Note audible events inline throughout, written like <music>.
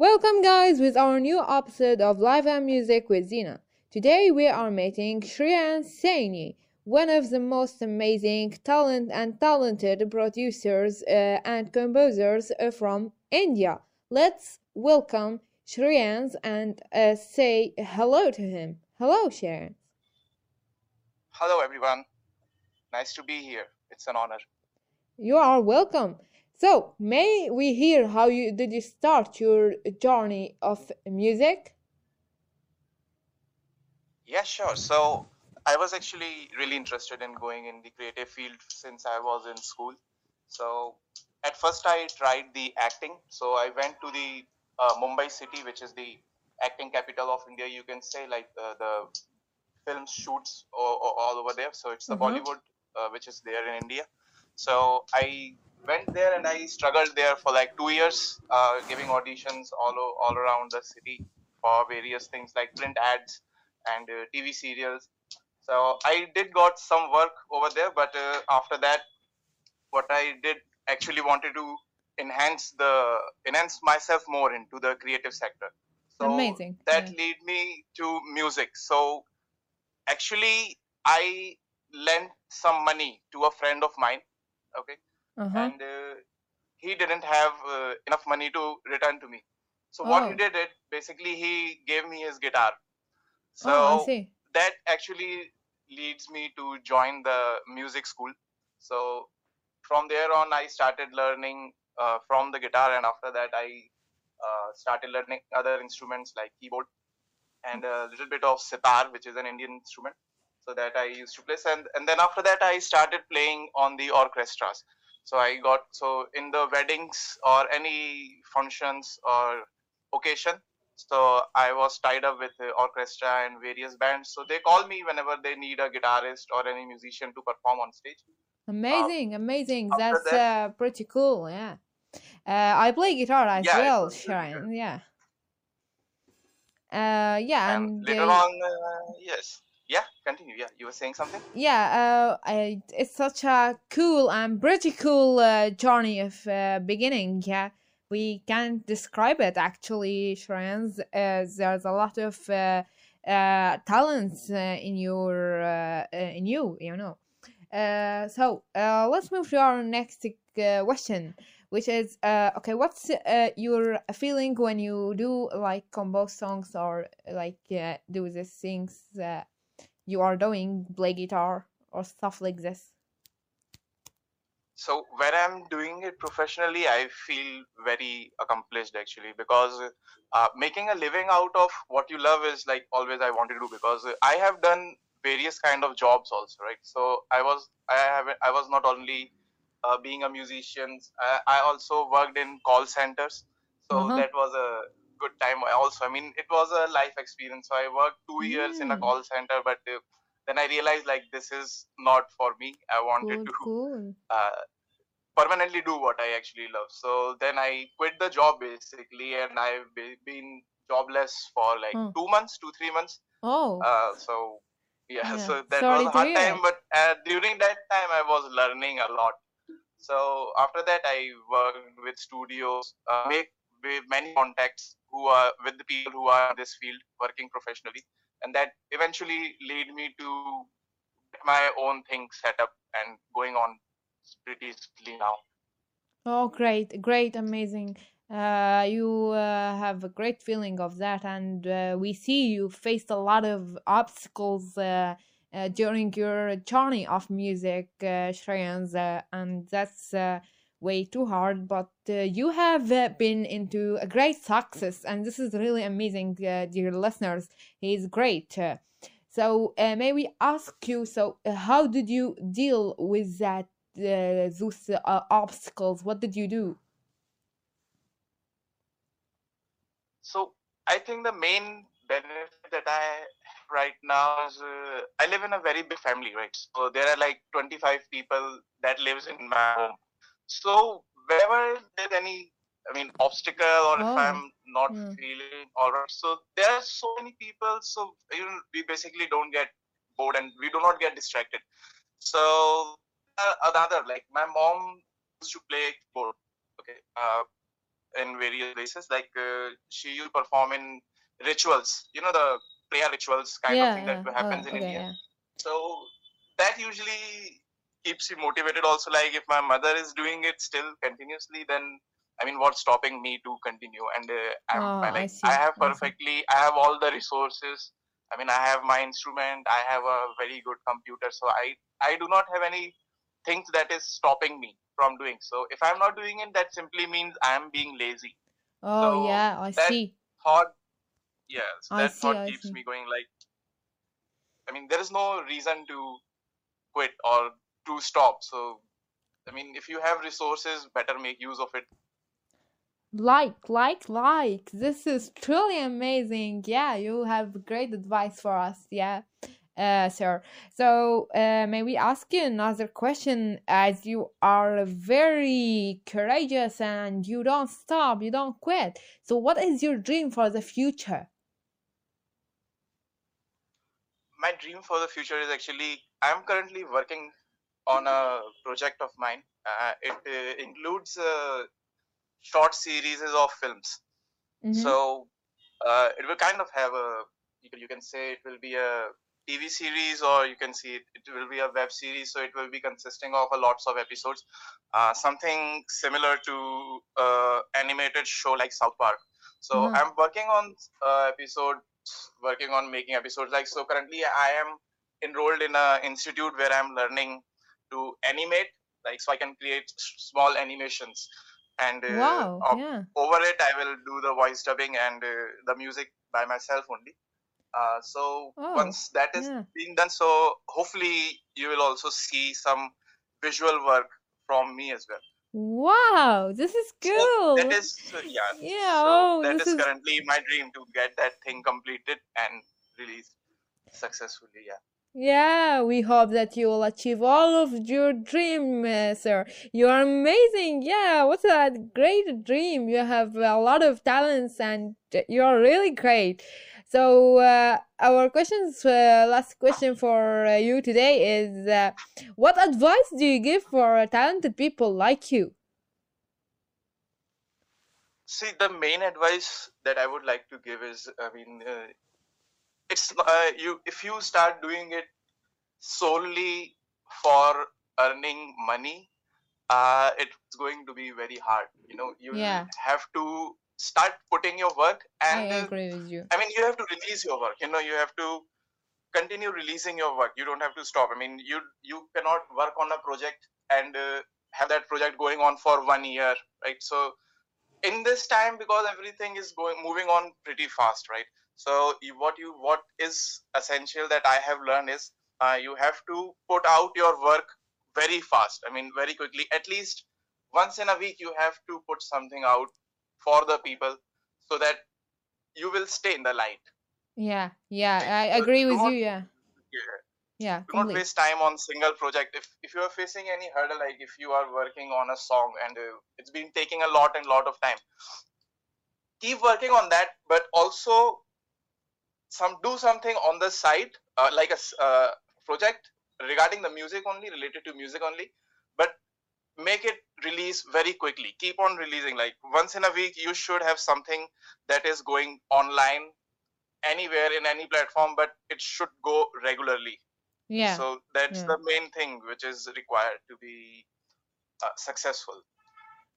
Welcome, guys, with our new episode of Live and Music with Zeena. Today we are meeting Shreyans Saini, one of the most amazing talent and talented producers uh, and composers uh, from India. Let's welcome Shreyan and uh, say hello to him. Hello, Shreyan. Hello, everyone. Nice to be here. It's an honor. You are welcome. So, may we hear how you did you start your journey of music? Yeah, sure. So, I was actually really interested in going in the creative field since I was in school. So, at first, I tried the acting. So, I went to the uh, Mumbai city, which is the acting capital of India. You can say like uh, the film shoots all, all over there. So, it's the Mm-hmm. Bollywood, uh, which is there in India. So, I went there and I struggled there for like two years, uh, giving auditions all o- all around the city for various things like print ads and uh, TV serials. So I did got some work over there, but uh, after that, what I did actually wanted to enhance the enhance myself more into the creative sector. So Amazing. that yeah. lead me to music. So actually, I lent some money to a friend of mine. Okay Uh-huh. and uh, he didn't have uh, enough money to return to me. So what he Oh. did it basically he gave me his guitar. So oh, I see. that actually leads me to join the music school. So from there on I started learning uh, from the guitar and after that I uh, started learning other instruments like keyboard and a little bit of sitar which is an Indian instrument so that I used to play and, and then after that I started playing on the orchestras so i got so in the weddings or any functions or occasion so i was tied up with the orchestra and various bands so they call me whenever they need a guitarist or any musician to perform on stage Amazing, amazing. That's that- uh, pretty cool. Yeah. Uh, I play guitar as Yeah, well. Sharon. Yeah. Uh, yeah, and and later on uh, yes continue yeah you were saying something yeah, uh, I, it's such a cool and pretty cool uh, journey of uh, beginning. Yeah, we can't describe it actually, Shreyans. Uh, there's a lot of uh, uh, talents in your in you, you know. So let's move to our next question, which is uh, okay. What's uh, your feeling when you do like compose songs or like uh, do these things you are doing, play guitar or stuff like this? so when i'm doing it professionally i feel very accomplished actually because uh, making a living out of what you love is like always i wanted to do because i have done various kind of jobs also right so i was i have i was not only uh, being a musician I, I also worked in call centers so Uh-huh. that was a good time also i mean it was a life experience so i worked two years in a Mm. call center but uh, then i realized like this is not for me i wanted Cool, to <laughs> cool. uh, permanently do what I actually love. So then I quit the job basically, and I've be- been jobless for like Hmm. two months, two three months. Oh, Uh, so yeah, Yeah. so that Sorry was a hard time, but uh, during that time I was learning a lot. So after that I worked with studios, uh, make with many contacts who are with the people who are in this field working professionally, and that eventually lead me to my own thing set up and going on pretty smoothly now. oh, great, great, amazing. Uh, you uh, have a great feeling of that, and uh, we see you faced a lot of obstacles uh, uh, during your journey of music, uh, Shreyans, uh, and that's way too hard. But uh, you have uh, been into a great success, and this is really amazing, uh, dear listeners. He's great. Uh, so, uh, may we ask you? So, uh, how did you deal with that? Those obstacles. What did you do? So I think the main benefit that I right now is uh, I live in a very big family, right? So there are like 25 people that lives in my home. So wherever there's any, I mean, obstacle or Oh, if I'm not yeah. feeling all right, so there are so many people. So you know, we basically don't get bored and we do not get distracted. So uh, another like my mom used to play keyboard. Okay, uh, in various places. Like uh, she used to perform in rituals, you know, the prayer rituals kind yeah, of thing that happens Oh, in okay, India. yeah. So that usually keeps you motivated. Also, like if my mother is doing it still continuously, then I mean, what's stopping me to continue? And uh, I'm Oh, I I like see, I have perfectly, I have all the resources. I mean, I have my instrument. I have a very good computer. So I I do not have any things that is stopping me from doing. So if I'm not doing it, that simply means I'm being lazy. Oh, So yeah, I that see. thought, yes, I that see, thought I keeps see. me going. Like, I mean, there is no reason to quit or to stop. So, I mean, if you have resources, better make use of it. Like, like, like. This is truly amazing. Yeah, you have great advice for us. Yeah, uh, sir. So, uh, may we ask you another question? As you are very courageous and you don't stop, you don't quit. So, what is your dream for the future? My dream for the future is actually, I'm currently working on a project of mine. Uh, it uh, includes uh, short series of films. Mm-hmm. So uh, it will kind of have a you can, you can say it will be a TV series or you can see it, it will be a web series. So it will be consisting of a lots of episodes, uh, something similar to uh, animated show like South Park. So Uh-huh. I'm working on uh, episodes, working on making episodes. Like so currently I am enrolled in a institute where I'm learning to animate, like so I can create small animations and uh, Wow, of- yeah. over it i will do the voice dubbing and uh, the music by myself only uh, so Oh, once that is yeah. being done so hopefully you will also see some visual work from me as well Wow, this is so cool. that is so, yeah Yeah, so oh, that is is currently my dream to get that thing completed and released successfully yeah Yeah, we hope that you will achieve all of your dream, uh, sir. You are amazing. Yeah, what a great dream. You have a lot of talents and you are really great. So, uh, our questions, uh, last question for uh, you today is uh, what advice do you give for talented people like you? see the main advice that i would like to give is i mean uh, it's uh, you if you start doing it solely for earning money uh, it's going to be very hard. You know you Yeah. have to start putting your work I and uh, agree with you. i mean you have to release your work. You know you have to continue releasing your work. You don't have to stop. I mean you you cannot work on a project and uh, have that project going on for one year right? So in this time because everything is going moving on pretty fast right so what you what is essential that i have learned is uh, you have to put out your work very fast. I mean very quickly. At least once in a week you have to put something out for the people so that you will stay in the light. Yeah, yeah, I so agree with not you. Yeah, yeah, yeah, do not waste time on single project. If if you are facing any hurdle like if you are working on a song and uh, it's been taking a lot and lot of time keep working on that but also some do something on the side uh, like a uh, project regarding the music only related to music only but make it release very quickly keep on releasing like once in a week you should have something that is going online anywhere in any platform but it should go regularly Yeah, so that's yeah. the main thing which is required to be uh, successful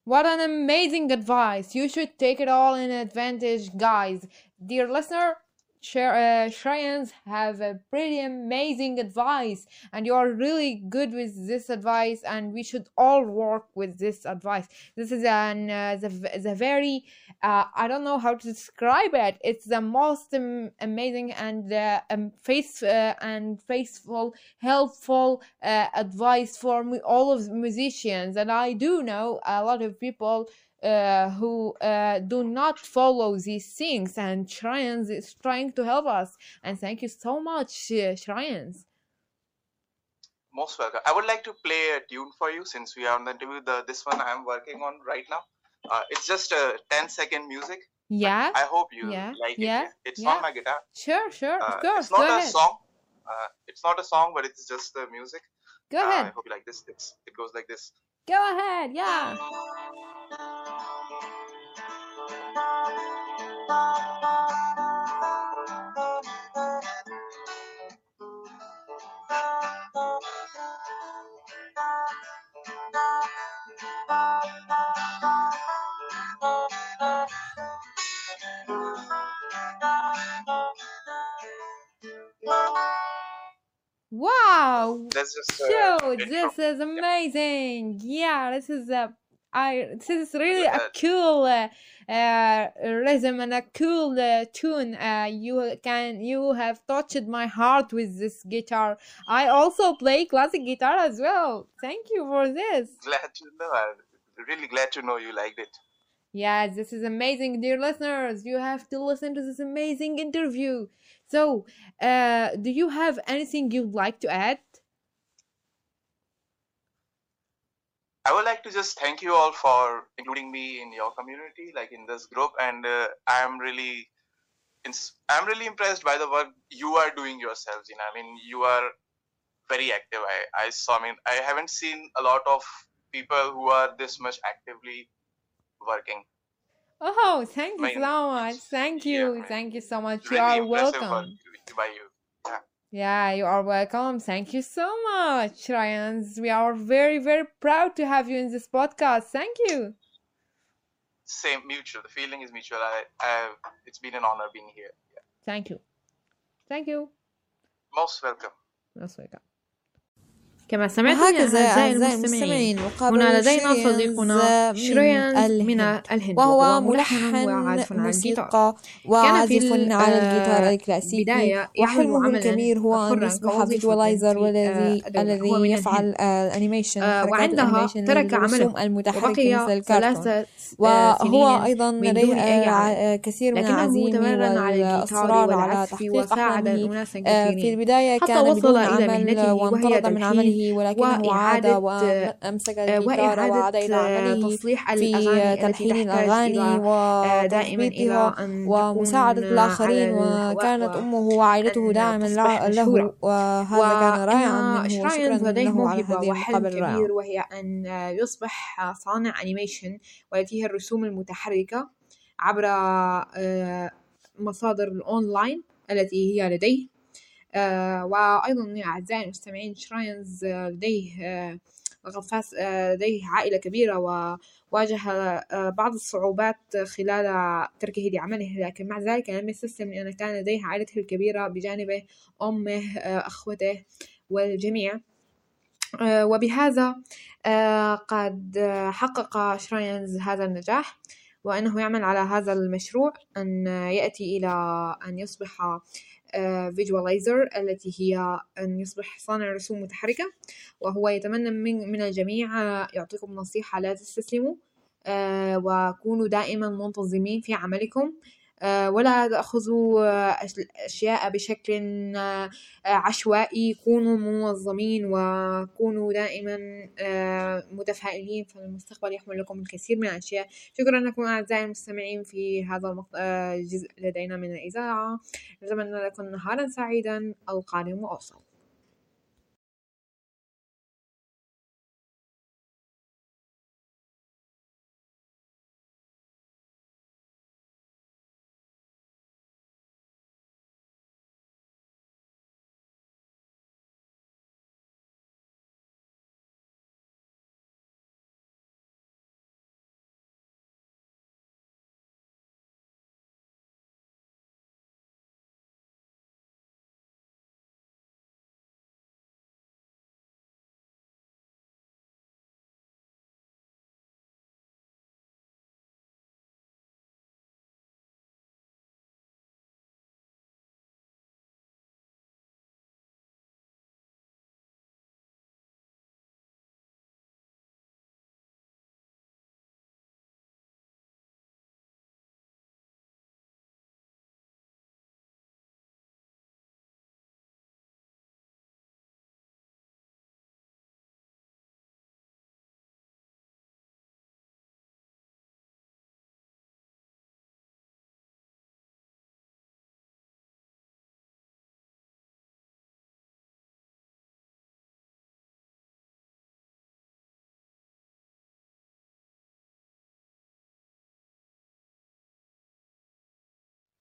What an amazing advice. You should take it all in advantage, guys. Dear listener, Shreyans have a pretty amazing advice, and you are really good with this advice, and we should all work with this advice. This is an uh, the, the very uh, I don't know how to describe it. It's the most um, amazing and uh, um, face uh, and faithful, helpful uh, advice for all of musicians. And I do know a lot of people uh, who uh, do not follow these things, and Shreyans is trying to help us. And thank you so much, uh, Shreyans. most welcome i would like to play a tune for you since we are on the interview the this one i'm working on right now uh, it's just a 10 second music Yeah, i hope you yeah, like it yeah, yeah? it's yeah. on my guitar Sure, sure, of uh, course. it's Go not a ahead. song uh, it's not a song but it's just the music Go uh, i hope you like this it's, it goes like this Go ahead. Yeah. Let's just uh, get This is amazing. Yeah, this is a I this is really a cool uh, uh, rhythm and a cool uh, tune. Uh, you can you have touched my heart with this guitar. I also play classic guitar as well. Thank you for this. glad to know. I'm really glad to know you liked it. Yeah, this is amazing, dear listeners. You have to listen to this amazing interview. So, uh, do you have anything you'd like to add? I would like to just thank you all for including me in your community, like in this group, and uh, I'm really, I'm really impressed by the work you are doing yourselves. You know, I mean, you are very active. I, I saw. I mean, I haven't seen a lot of people who are this much actively working. Oh, thank you so much. Thank you. man. Thank you so much. You are welcome. by you. Yeah, you are welcome. Thank you so much, Ryan. We are very, very proud to have you in this podcast. Thank you. Same mutual. The feeling is mutual. I, I, it's been an honor being here. Yeah. Thank you. Thank you. Most welcome. Most welcome. كما سمعتم يعني هكذا أعزائي المستمعين, المستمعين هنا لدينا صديقنا شريان من, من الهند وهو ملحن وعازف على الجيتار. وعازف على الجيتار آه، الكلاسيكي. وحلمه الكبير هو أن يصبح فيجوالايزر والذي آه، الذي يفعل الأنيميشن آه، وعندها ترك عمله. المتحركة مثل الكرتون. وهو أيضا كثير من العزيمة والإصرار على تحقيق أحلامه في البداية كان بدون عمل وانطرد من عمله ولكن ولكنه وأمسك آه، الجيتار وعاد إلى عمله تصليح في تلحين الأغاني آه، وتثبيتها ومساعدة الآخرين وكانت أمه وعائلته دائما له وهذا كان رائعا منه شكرا له على هذه وهي أن يصبح صانع أنيميشن والتي هي الرسوم المتحركة عبر آه، مصادر الأونلاين التي هي لديه. وأيضا يا أعزائي المستمعين شراينز آه، لديه آه، فاز آه، لديه عائلة كبيرة وواجه آه، بعض الصعوبات خلال تركه لعمله. لكن مع ذلك لم يستسلم لأن كان لديه عائلته الكبيرة بجانبه أمه آه، أخوته والجميع. آه، وبهذا آه، قد آه، حقق شراينز هذا النجاح وأنه يعمل على هذا المشروع أن يأتي إلى أن يصبح فيجوالايزر التي هي أن يصبح صانع رسوم متحركة وهو يتمنى من, من الجميع آه، يعطيكم نصيحة لا تستسلموا آه، وكونوا دائما منتظمين في عملكم. آه، ولا تأخذوا آه، أش- أشياء بشكل آه، عشوائي كونوا منظمين وكونوا دائما آه، متفائلين فالمستقبل يحمل لكم الكثير من الأشياء. شكرا لكم أعزائي المستمعين في هذا آه، الجزء لدينا من الإذاعة. نتمنى لكم نهارا سعيدا. القادم وأوصل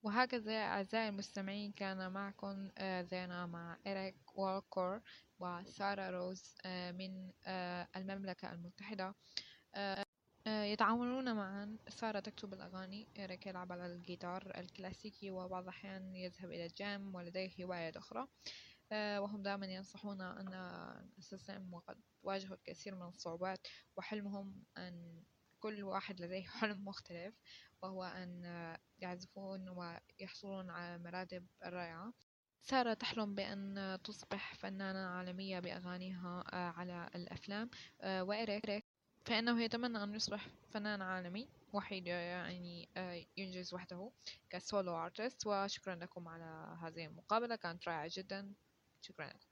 وهكذا أعزائي المستمعين كان معكم آه، زينة مع إريك والكور وسارة روز آه، من آه، المملكة المتحدة. يتعاونون معا. سارة تكتب الأغاني إريك يلعب على الجيتار الكلاسيكي وبعض الأحيان يذهب إلى الجيم ولديه هوايات أخرى. وهم دائما ينصحون أن نستسلم وقد واجهوا الكثير من الصعوبات وحلمهم أن كل واحد لديه <laughs> حلم مختلف وهو أن يعزفون ويحصلون على مراتب الرائعة سارة تحلم بأن تصبح فنانة عالمية بأغانيها آه، على الأفلام. آه، وإريك فإنه يتمنى أن يصبح فنان عالمي وحيد يعني آه، ينجز وحده كسولو أرتست. وشكرا لكم على هذه المقابلة كانت رائعة جدا. شكرا لكم.